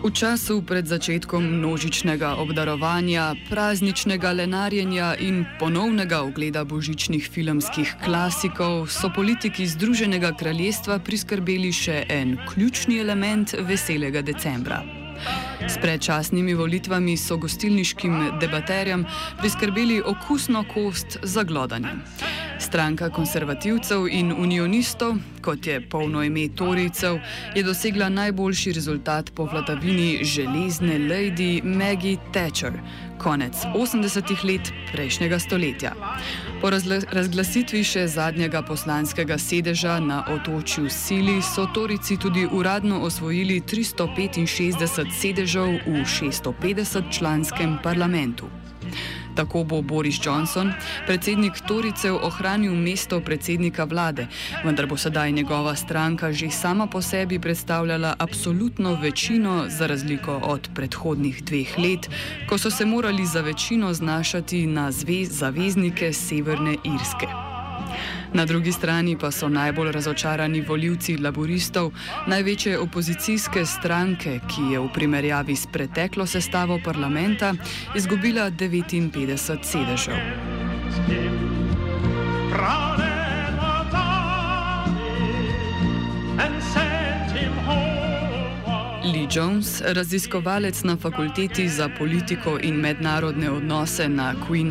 V času pred začetkom množičnega obdarovanja, prazničnega lenarjenja in ponovnega ogleda božičnih filmskih klasikov so politiki Združenega kraljestva priskrbeli še en ključni element veselega decembra. S predčasnimi volitvami so gostilniškim debaterjem priskrbeli okusno kost za glodanje. Stranka konservativcev in unionistov, kot je polno ime Torijcev, je dosegla najboljši rezultat po vladavini železne lady Maggie Thatcher, konec 80-ih let prejšnjega stoletja. Po razglasitvi še zadnjega poslanskega sedeža na otočju Sili so Torici tudi uradno osvojili 365 sedežev v 650 članskem parlamentu. Tako bo Boris Johnson, predsednik Toricev, ohranil mesto predsednika vlade, vendar bo sedaj njegova stranka že sama po sebi predstavljala absolutno večino, za razliko od predhodnih dveh let, ko so se morali za večino znašati na zaveznike Severne Irske. Na drugi strani pa so najbolj razočarani voljivci laboristov, največje opozicijske stranke, ki je v primerjavi s preteklo sestavo parlamenta izgubila 59 sedežev. Pravi. Jones, raziskovalec na fakulteti za politiko in mednarodne odnose na Queen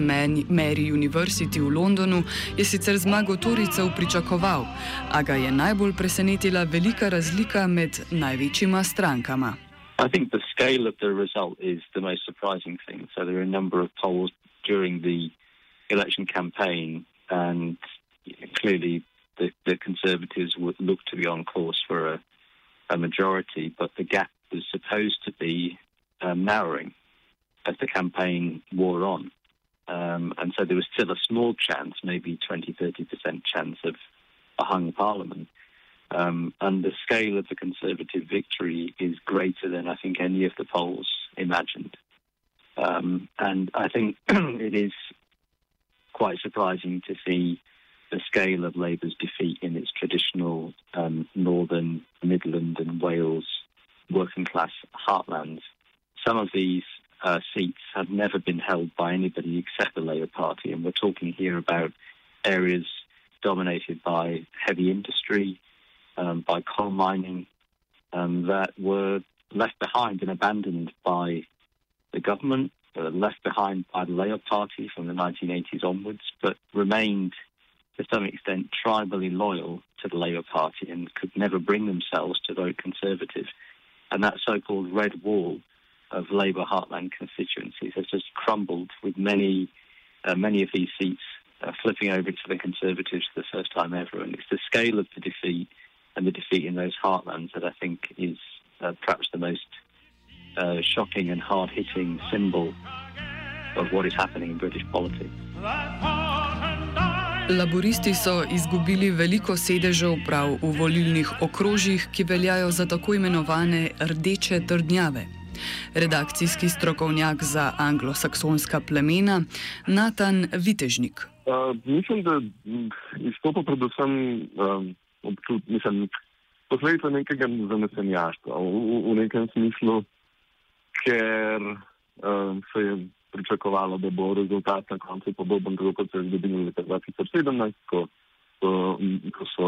Mary University v Londonu, je sicer zmago Toricev pričakoval, a ga je najbolj presenetila velika razlika med največjima strankama. I think the scale of the result is the most surprising thing. So there are a number of polls during the election campaign, and clearly the, the Conservatives would look to be on course for a a majority, but the gap was supposed to be narrowing as the campaign wore on. Um, and so there was still a small chance, maybe 20, 30% chance of a hung parliament. Um, and the scale of the Conservative victory is greater than I think any of the polls imagined. Um, and I think it is quite surprising to see the scale of Labour's defeat in its traditional um, northern, Midland, and Wales working class heartlands. Some of these uh, seats have never been held by anybody except the Labour Party, and we're talking here about areas dominated by heavy industry, um, by coal mining, um, that were left behind and abandoned by the government, uh, left behind by the Labour Party from the 1980s onwards, but remained to some extent tribally loyal to the Labour Party and could never bring themselves to vote Conservative. And that so called red wall of Labour heartland constituencies has just crumbled with many, uh, many of these seats uh, flipping over to the Conservatives for the first time ever. And it's the scale of the defeat and the defeat in those heartlands that I think is uh, perhaps the most uh, shocking and hard hitting symbol of what is happening in British politics. Laboristi so izgubili veliko sedežev prav v volilnih okrožjih, ki veljajo za tako imenovane rdeče trdnjave. Redakcijski strokovnjak za anglosaksonska plemena Nathan Vitežnik. Uh, mislim, da izstopa predvsem um, občutek, posledica nekega zanesenjaštva v, v, v nekem smislu, ker um, se je pričakovalo, da bo rezultat na koncu podoben, kot se je zgodilo leta 2017, ko, ko, ko so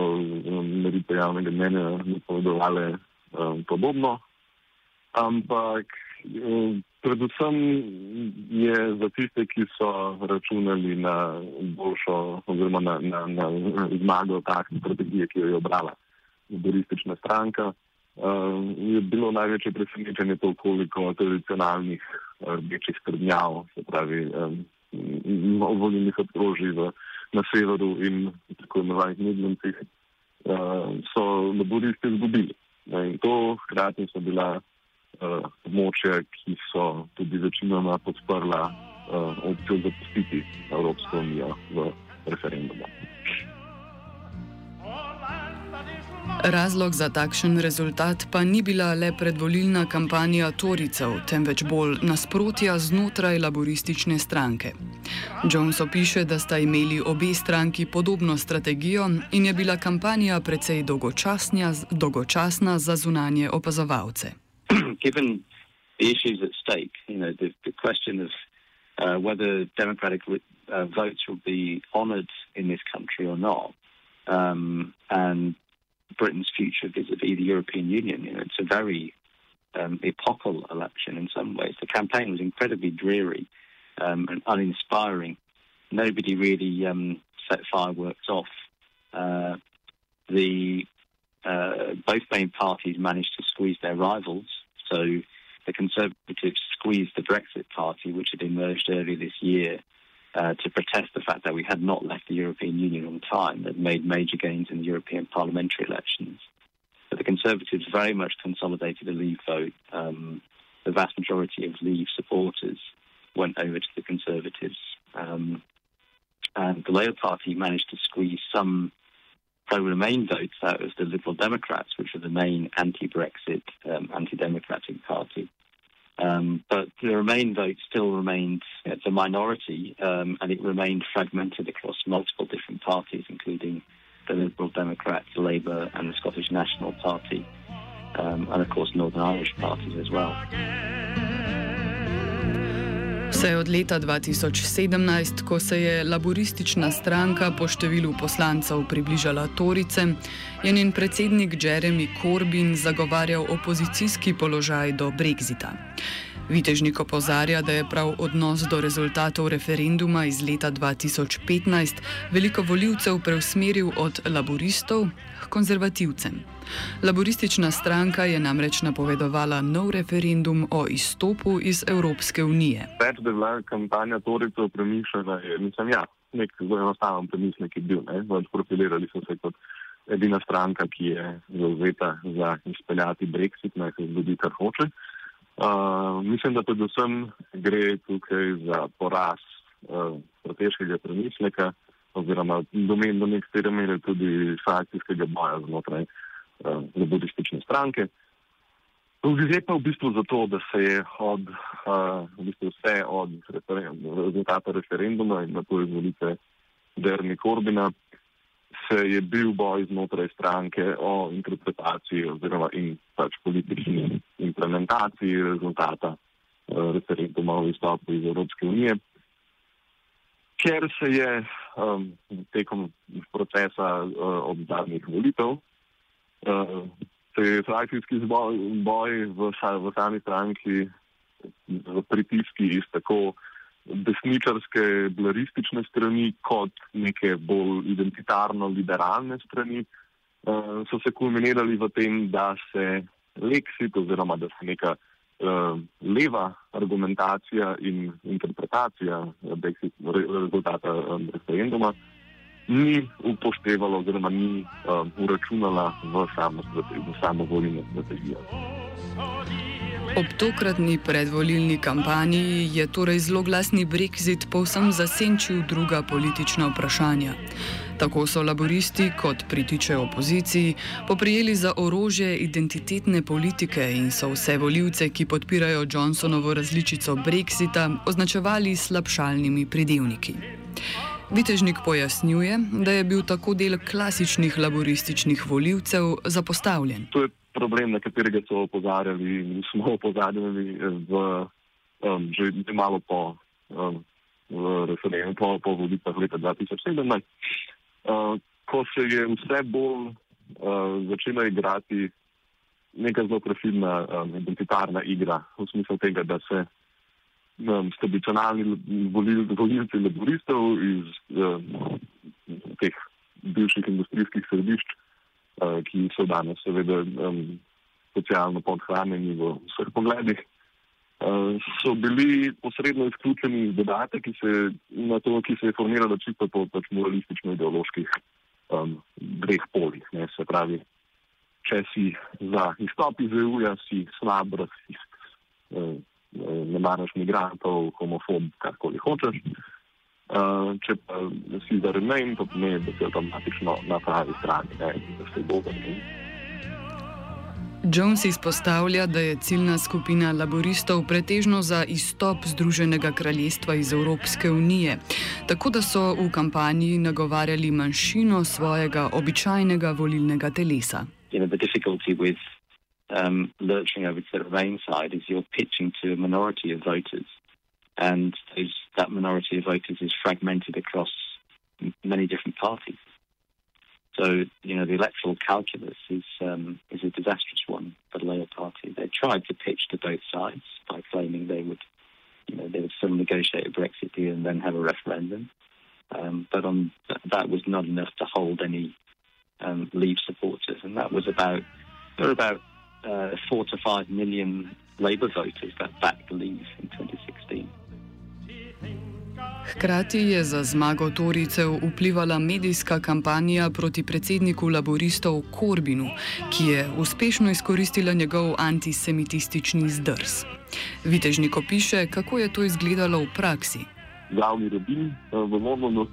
meritve javnega mnenja napovedovali um, podobno. Ampak um, predvsem je za tiste, ki so računali na boljšo oziroma na, na, na zmago takšne strategije, ki jo je obrala laboristična stranka, um, je bilo največje presenečenje to, koliko tradicionalnih uh, rdečih skrbnjav, se pravi um, volilnih okrožij na severu in tako imenovanih medlemcih, uh, so laboristi izgubili. In to hkrati so bila uh, območja, ki so tudi večinoma podprla uh, opcijo zapustiti Evropsko unijo v referendumu. Razlog za takšen rezultat pa ni bila le predvolilna kampanja Toricev, temveč bolj nasprotja znotraj laboristične stranke. Jones opiše, da sta imeli obe stranki podobno strategijo in je bila kampanja precej dolgočasna za zunanje opazovalce. Given the issues at stake, you know, the, the question of uh, whether democratic uh, votes will be honoured in this country or not, um, and Britain's future vis-a-vis the European Union. You know, it's a very um, epochal election in some ways. The campaign was incredibly dreary um, and uninspiring. Nobody really um, set fireworks off. Uh, the uh, both main parties managed to squeeze their rivals. So the Conservatives squeezed the Brexit Party, which had emerged earlier this year, uh, to protest the fact that we had not left the European Union on time, that made major gains in the European parliamentary elections. But the Conservatives very much consolidated the Leave vote. Um, the vast majority of Leave supporters went over to the Conservatives. Um, and the Labour Party managed to squeeze some pro-Remain votes out of the Liberal Democrats, which are the main anti-Brexit, um, anti-democratic party. Um, but the Remain vote still remained a minority, um, and it remained fragmented across multiple different parties, including the Liberal Democrats, Labour, and the Scottish National Party, um, and of course Northern Irish parties as well. Vse od leta 2017, ko se je laboristična stranka po številu poslancev približala Torice, je njen predsednik Jeremy Corbyn zagovarjal opozicijski položaj do Brexita. Vitežnik opozarja, da je prav odnos do rezultatov referenduma iz leta 2015 veliko voljivcev preusmeril od laboristov konzervativcem. Laboristična stranka je namreč napovedovala nov referendum o izstopu iz Evropske unije. Več, da je bila kampanja Toricev premišljena, je, nisem ja, nek zelo enostaven premislek je bil. Profilirali so se kot edina stranka, ki je zauzeta za izpeljati Brexit, naj se zgodi, kar hoče. Uh, mislim, da predvsem gre tukaj za poraz uh, strateškega premisleka oziroma domen do nekatere mere tudi frakcijskega boja znotraj uh, laboristične stranke. Gre pa v bistvu za to, da se je od, uh, v bistvu vse od rezultata referenduma in na to izvolitve Derni Korbina se je bil boj znotraj stranke o interpretaciji oziroma in pač politični implementaciji rezultata uh, referenduma o izstopu iz Evropske unije ker se je um, tekom procesa uh, od zadnjih volitev, uh, se je frakcijski boj, boj v, v sami stranki z pritiski iz tako desničarske, blaristične strani, kot neke bolj identitarno-liberalne strani, uh, so se kulminirali v tem, da se leksit oziroma da se neka uh, leva argumentacija in interpretacija Brexit, rezultata um, referenduma ni upoštevala oziroma ni um, uračunala v samo, samo volilno strategijo. Ob tokratni predvolilni kampanji je torej zelo glasni Brexit povsem zasenčil druga politična vprašanja. Tako so laboristi, kot pritiče opoziciji, poprijeli za orožje identitetne politike in so vse voljivce, ki podpirajo Johnsonovo različico Brexita, označevali slabšalnimi pridevniki. Vitežnik pojasnjuje, da je bil tako del klasičnih laborističnih voljivcev zapostavljen. To je problem, na katerega so opozarjali in smo opozarjali v, um, že malo po um, referendumu po, po volitvah leta 2017, uh, ko se je vse bolj uh, začela igrati neka zelo profilna um, identitarna igra v smislu tega, da se um, tradicionalni volil, volilci laboristov iz um, teh bivših industrijskih središč, ki so danes seveda um, socialno podhranjeni v vseh pogledih, uh, so bili posredno izključeni iz debate, ki se, to, ki se je formirala čisto po pač moralistično-ideoloških um, dveh polih. Ne, se pravi, če si za izstop iz EU-ja, si slab rasist, eh, ne maraš migrantov, homofob, karkoli hočeš. Uh, če pa si za remain, to pomeni, da si avtomatično na pravi strani, ne, da si dober. Jones izpostavlja, da je ciljna skupina laboristov pretežno za izstop Združenega kraljestva iz Evropske unije, tako da so v kampanji nagovarjali manjšino svojega običajnega volilnega telesa. you know, um, lurching over to the Remain side is you're pitching to a minority of voters, and those, that minority of voters is fragmented across many different parties. So, you know, the electoral calculus is um, is a disastrous one for the Labour Party. They tried to pitch to both sides by claiming they would, you know, they would still negotiate a Brexit deal and then have a referendum. Um, but on that was not enough to hold any um, Leave supporters, and that was about there were about uh, four to five million Labour voters that backed Leave in 2016. Hkrati je za zmago Toricev vplivala medijska kampanja proti predsedniku laboristov Korbinu, ki je uspešno izkoristila njegov antisemitistični zdrs. Vitežniko piše, kako je to izgledalo v praksi. Glavni rabin v Londonu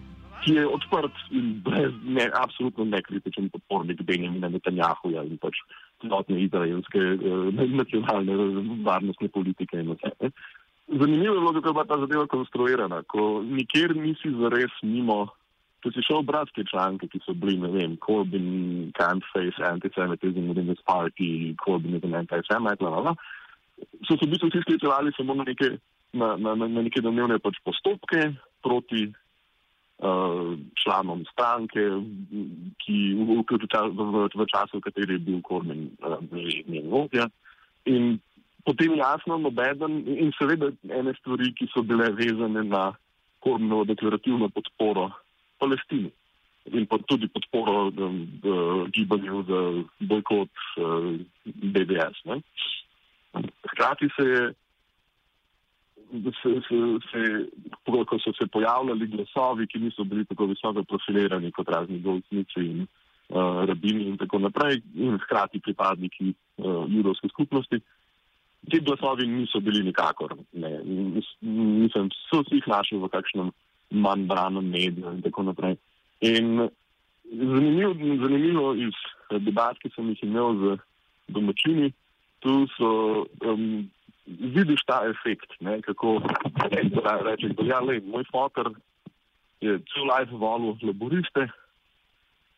ki je odprt in brez, ne, absolutno nekritičen podpornik Benjamina Netanjahuja in pač celotne izraelske eh, nacionalne varnostne politike. Zanimivo je bilo, kako je bila ta zadeva konstruirana, ko nikjer nisi zares mimo. Če si šel brati te članke, ki so bili, ne vem, Corbyn can't face antisemitism within his party, Corbyn is an anti-semite, bla, bla, bla, so se v bistvu vsi sklicevali samo na neke, na, na, na, neke domnevne pač postopke proti uh, članom stranke, ki v, v, v, v času, v kateri je bil Kormen uh, že njen vodja. In potem jasno, nobeden in seveda ene stvari, ki so bile vezane na Kormenovo deklarativno podporo Palestini. In pa tudi podporo um, gibanju za bojkot uh, BDS. Ne? Hkrati se je se, se, se, ko so se pojavljali glasovi, ki niso bili tako visoko profilirani kot razni goldnici in uh, rabini in tako naprej, in hkrati pripadniki uh, judovske skupnosti. Ti glasovi niso bili nikakor, ne, nisem se vseh našel v kakšnem manj branem mediju in tako naprej. In zanimivo, zanimivo iz debat, ki sem jih imel z domačini, tu so um, vidiš ta efekt, ne, kako reče, da ja, le, moj fotor je cel life volil laboriste,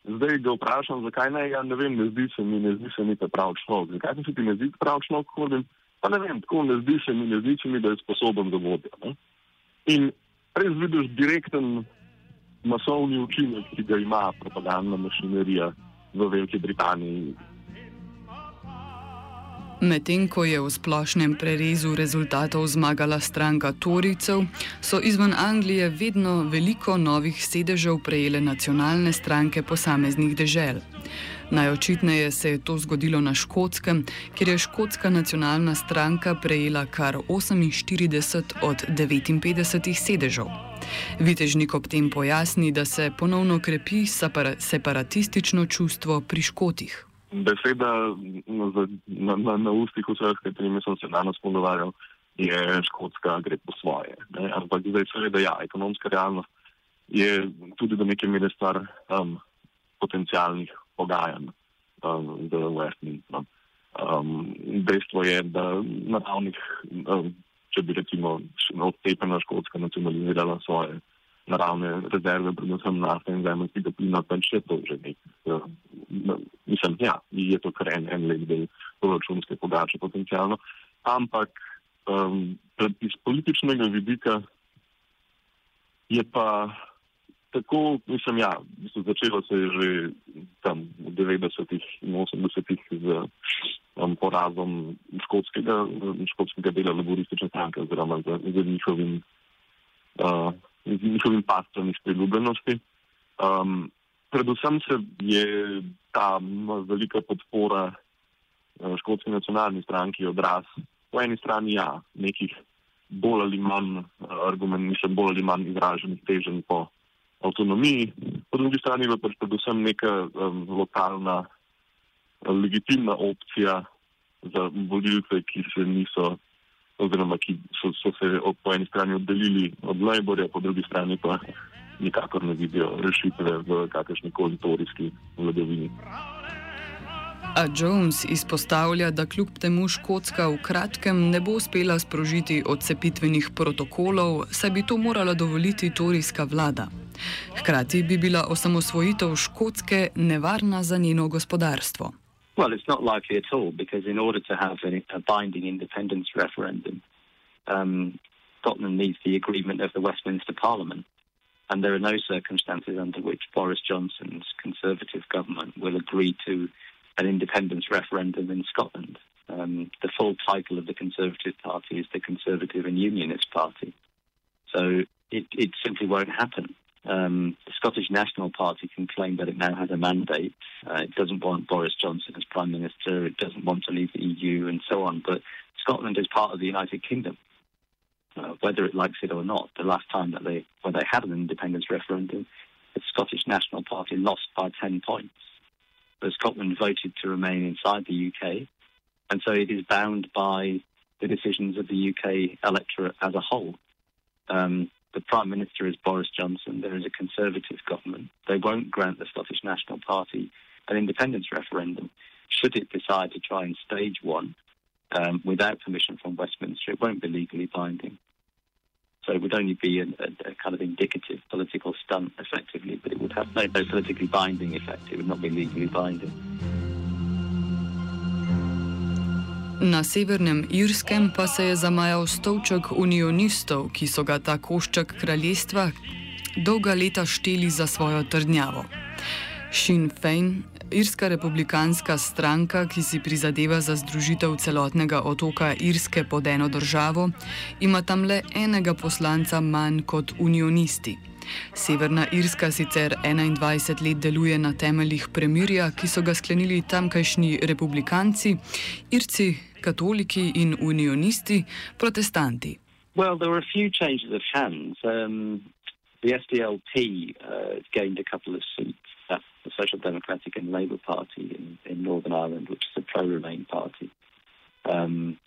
zdaj ga vprašam, zakaj ne, ja ne vem, ne zdi se mi, ne zdi se mi ta prav človek. Zakaj se ti ne zdi prav človek, hodim? Pa ne vem, tako ne zdi se mi, ne zdi se mi, da je sposoben za vodja. In res vidiš direkten masovni učinek, ki ga ima propagandna mašinerija v Veliki Britaniji. Medtem ko je v splošnem prerezu rezultatov zmagala stranka Toricev, so izven Anglije vedno veliko novih sedežev prejele nacionalne stranke posameznih dežel. Najočitneje se je to zgodilo na Škotskem, kjer je Škotska nacionalna stranka prejela kar 48 od 59 sedežev. Vitežnik ob tem pojasni, da se ponovno krepi separatistično čustvo pri Škotih beseda na, na, na, na ustih vseh, s katerimi sem se danes pogovarjal, je škotska gre po svoje. Ne? Ampak zdaj seveda ja, ekonomska realnost je tudi do neke mere stvar um, potencijalnih pogajanj um, z Westminsterom. Um, dejstvo je, da naravnih, um, če bi recimo odtepena škotska nacionalizirala svoje naravne rezerve, predvsem nafte in zemljskega plina, pač je to že nek. Uh, mislim, ja, je to kar en, en lep del proračunske pogače potencijalno. Ampak um, iz političnega vidika Je pa tako, mislim, ja, mislim, začelo se je že tam v 90-ih in 80-ih z um, porazom škotskega, škotskega dela laboristične stranke oziroma z, z njihovim, uh, z njihovim pastvom iz priljubljenosti. Um, predvsem se je ta velika podpora uh, škotski nacionalni stranki odraz po eni strani ja, nekih bolj ali manj uh, argument, mislim, bolj ali manj izraženih teženj po avtonomiji, po drugi strani pa pač predvsem neka um, lokalna uh, legitimna opcija za volilce, ki se niso oziroma ki so, so se po eni strani oddelili od Laborja, po drugi strani pa nikakor ne vidijo rešitve v kakršni koli torijski vladavini. A Jones izpostavlja, da kljub temu Škotska v kratkem ne bo uspela sprožiti odcepitvenih protokolov, saj bi to morala dovoliti torijska vlada. Hkrati bi bila osamosvojitev Škotske nevarna za njeno gospodarstvo. Well, it's not likely at all because in order to have a binding independence referendum, um, Scotland needs the agreement of the Westminster Parliament. And there are no circumstances under which Boris Johnson's Conservative government will agree to an independence referendum in Scotland. Um, the full title of the Conservative Party is the Conservative and Unionist Party. So it, it simply won't happen. Um, the Scottish National Party can claim that it now has a mandate. Uh, it doesn't want Boris Johnson as Prime Minister. It doesn't want to leave the EU and so on. But Scotland is part of the United Kingdom uh, whether it likes it or not. The last time that they, when they had an independence referendum, the Scottish National Party lost by 10 points. But Scotland voted to remain inside the UK, and so it is bound by the decisions of the UK electorate as a whole. Um, the Prime Minister is Boris Johnson. There is a Conservative government. They won't grant the Scottish National Party an independence referendum. Should it decide to try and stage one, um, without permission from Westminster, it won't be legally binding. So it would only be a, a, a, kind of indicative political stunt, effectively, but it would have no, no politically binding effect. It would not be legally binding. Na severnem Irskem pa se je zamajal stolček unionistov, ki so ga ta košček kraljestva dolga leta šteli za svojo trdnjavo. Sinn Fein Irska republikanska stranka, ki si prizadeva za združitev celotnega otoka Irske pod eno državo, ima tam le enega poslanca manj kot unionisti. Severna Irska sicer 21 let deluje na temeljih premirja, ki so ga sklenili tamkajšnji republikanci, Irci, katoliki in unionisti, protestanti. Well, there were a few changes of hands. Um, the SDLP uh, gained a couple of seats. That's the Social Democratic and Labour Party in, in Northern Ireland, which is a pro-Remain party. Um,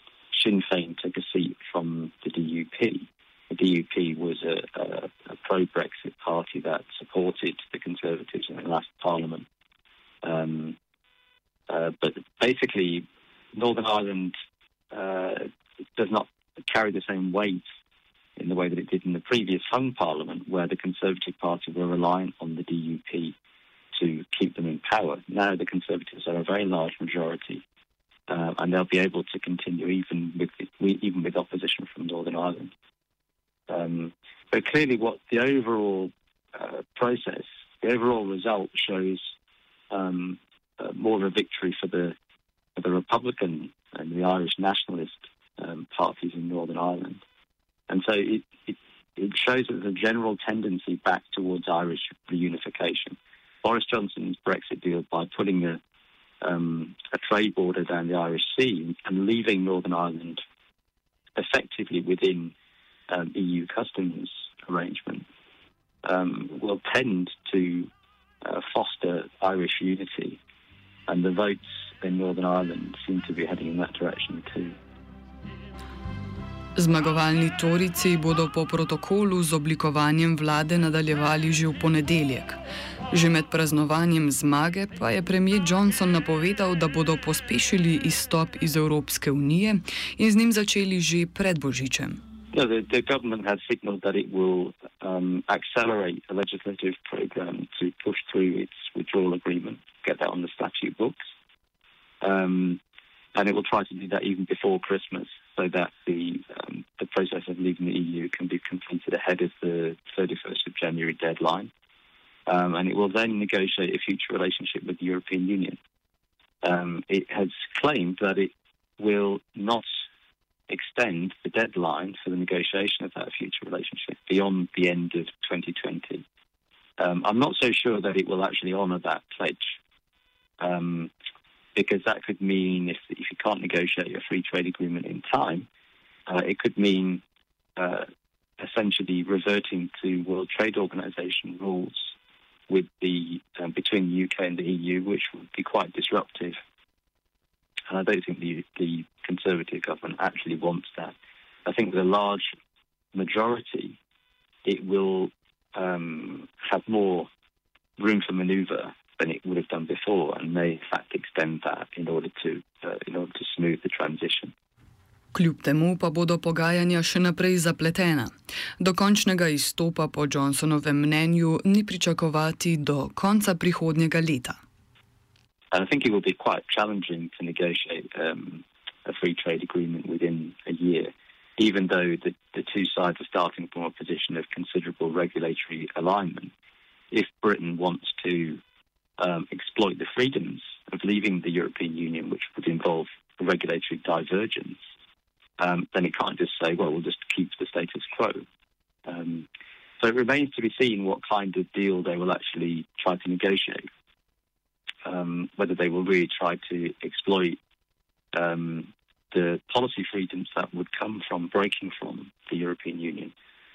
Sinn Féin took a seat from the DUP. The DUP was a, a, a pro-Brexit party that supported the Conservatives in the last Parliament. Um, uh, but basically, Northern Ireland uh, does not carry the same weight in the way that it did in the previous hung parliament, where the Conservative Party were reliant on the DUP to keep them in power. Now the Conservatives are a very large majority, uh, and they'll be able to continue even with even with opposition from Northern Ireland. Um, but clearly, what the overall uh, process, the overall result shows um, uh, more of a victory for the for the Republican and the Irish nationalist um, parties in Northern Ireland, and so it, it it shows that there's a general tendency back towards Irish reunification. Boris Johnson's Brexit deal by putting a, um, a trade border down the Irish Sea and leaving Northern Ireland effectively within um, EU customs arrangement um, will tend to uh, foster Irish unity, and the votes in Northern Ireland seem to be heading in that direction too. Zmagovalni Torici bodo po protokolu z oblikovanjem vlade nadaljevali že v ponedeljek. Že med praznovanjem zmage pa je premijer Johnson napovedal, da bodo pospešili izstop iz Evropske unije in z njim začeli že pred Božičem. No, the, the government has signaled that it will um, accelerate a legislative program to push through its withdrawal agreement, get that on the statute books. Um, and it will try to do that even before Christmas so that the, um, the process of leaving the EU can be completed ahead of the 31st of January deadline, um, and it will then negotiate a future relationship with the European Union. Um, it has claimed that it will not extend the deadline for the negotiation of that future relationship beyond the end of 2020. Um, I'm not so sure that it will actually honour that pledge, um, because that could mean if if you can't negotiate a free trade agreement in time, uh, it could mean uh, essentially reverting to World Trade Organization rules with the um, between the UK and the EU, which would be quite disruptive. And I don't think the the Conservative government actually wants that. I think the large majority, it will um, have more room for manoeuvre than it would have done before, and may in fact extend that in order to uh, in order to smooth the transition. Kljub temu pa bodo pogajanja še naprej zapletena. Dokončnega izstopa po Johnsonovem mnenju ni pričakovati do konca prihodnjega leta. And I think it will be quite challenging to negotiate um, even though the, the two sides are starting from a position of considerable regulatory alignment. If Britain wants to um, exploit the freedoms of leaving the European Union, which would involve regulatory divergence, um, then it can't just say, well, we'll just keep the status quo. Um, so it remains to be seen what kind of deal they will actually try to negotiate. Um, whether they will really try to exploit um, the policy freedoms that would come from breaking from the European Union,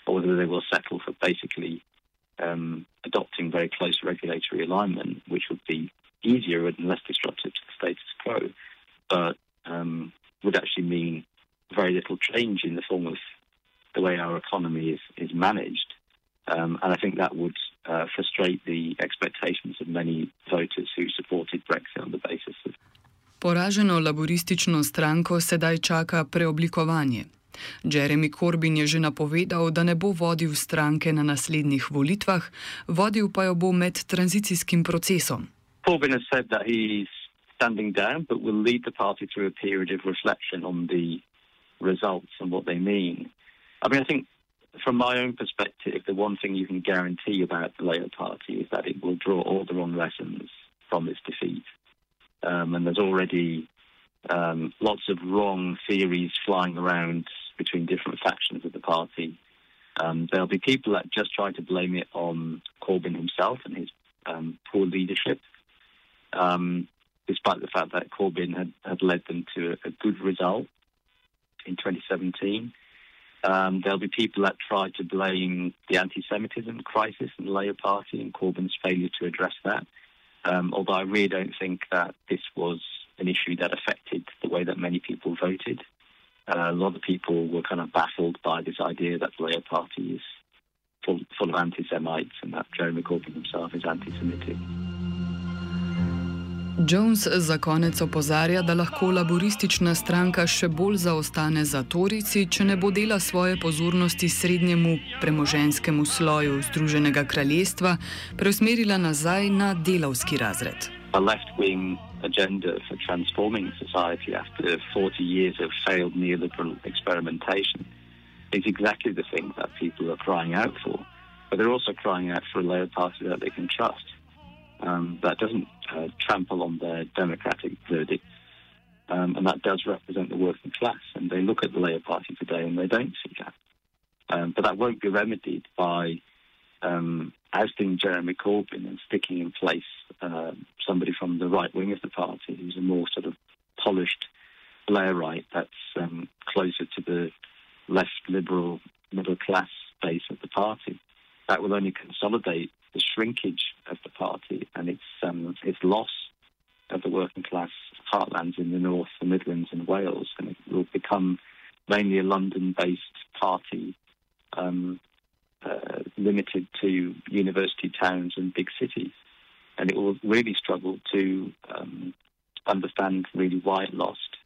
or whether they will settle for basically um, adopting very close regulatory alignment, which would be easier and less disruptive to the status quo, but um, would actually mean very little change in the form of the way our economy is, is managed. Um, and I think that would uh, frustrate the expectations of many voters who supported Brexit on the basis. Poraženo laboristično stranko sedaj čaka preoblikovanje. Jeremy Corbyn je že napovedal, da ne bo vodil stranke na naslednjih volitvah, vodil pa jo bo med tranzicijskim procesom. Corbyn has said that he's standing down, but will lead the party through a period of reflection on the results and what they mean. I mean, I think from my own perspective, the one thing you can guarantee about the Labour Party is that it will draw all the wrong lessons from its defeat. Um, and there's already um, lots of wrong theories flying around between different factions of the party. Um, there'll be people that just try to blame it on Corbyn himself and his um, poor leadership, um, despite the fact that Corbyn had, had led them to a, a good result in 2017. Um, there'll be people that try to blame the anti-Semitism crisis in the Labour Party and Corbyn's failure to address that. Um, although I really don't think that this was an issue that affected the way that many people voted. Uh, a lot of people were kind of baffled by this idea that the Labour Party is full, full of anti-Semites and that Jeremy Corbyn himself is anti-Semitic. Jones za konec opozarja, da lahko laboristična stranka še bolj zaostane za Torici, če ne bo dela svoje pozornosti srednjemu premoženskemu sloju Združenega kraljestva preusmerila nazaj na delavski razred. agenda for transforming society after 40 years of failed neoliberal experimentation is exactly the thing that people are crying out for. But they're also crying out for a Labour Party that they can trust, um, that doesn't uh, trample on their democratic verdicts, um, and that does represent the working class. And they look at the Labour Party today and they don't see that. Um, but that won't be remedied by um, ousting Jeremy Corbyn and sticking in place uh, somebody from the right wing of the party who's a more sort of polished Blairite that's um, closer to the left liberal middle class base of the party. That will only consolidate the shrinkage of the party and its um, its loss of the working class heartlands in the north, the Midlands, and Wales, and it will become mainly a London-based party um, uh, limited to university towns and big cities. And it will really struggle to um, understand really why it lost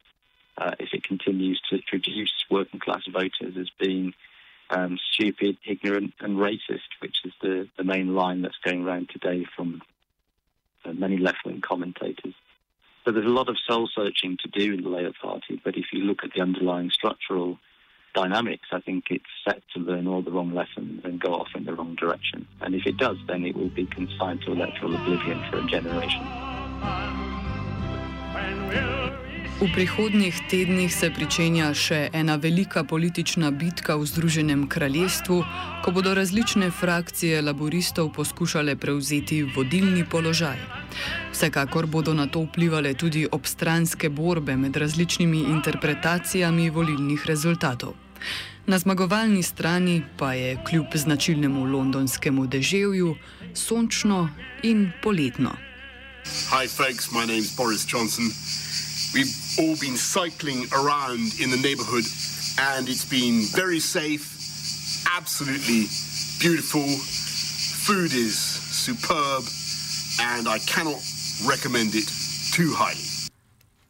uh, if it continues to produce working class voters as being um, stupid, ignorant, and racist, which is the, the main line that's going around today from uh, many left wing commentators. So there's a lot of soul searching to do in the Labour Party, but if you look at the underlying structural dynamics. I think it's set to learn all the wrong lessons and go off in the wrong direction. And if it does, then it will be consigned to electoral oblivion for a generation. V prihodnjih tednih se pričenja še ena velika politična bitka v Združenem kraljestvu, ko bodo različne frakcije laboristov poskušale prevzeti vodilni položaj. Vsekakor bodo na to vplivali tudi obstranske borbe med različnimi interpretacijami volilnih rezultatov. Na zmagovalni strani pa je kljub značilnemu londonskemu deževju sončno in poletno. Hi, folks. My name's Boris Johnson. We've all been cycling around in the neighborhood, and it's been very safe, absolutely beautiful. Food is superb, and I cannot recommend it too highly.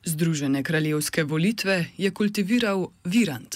Združene kraljevske volitve je kultiviral Virant.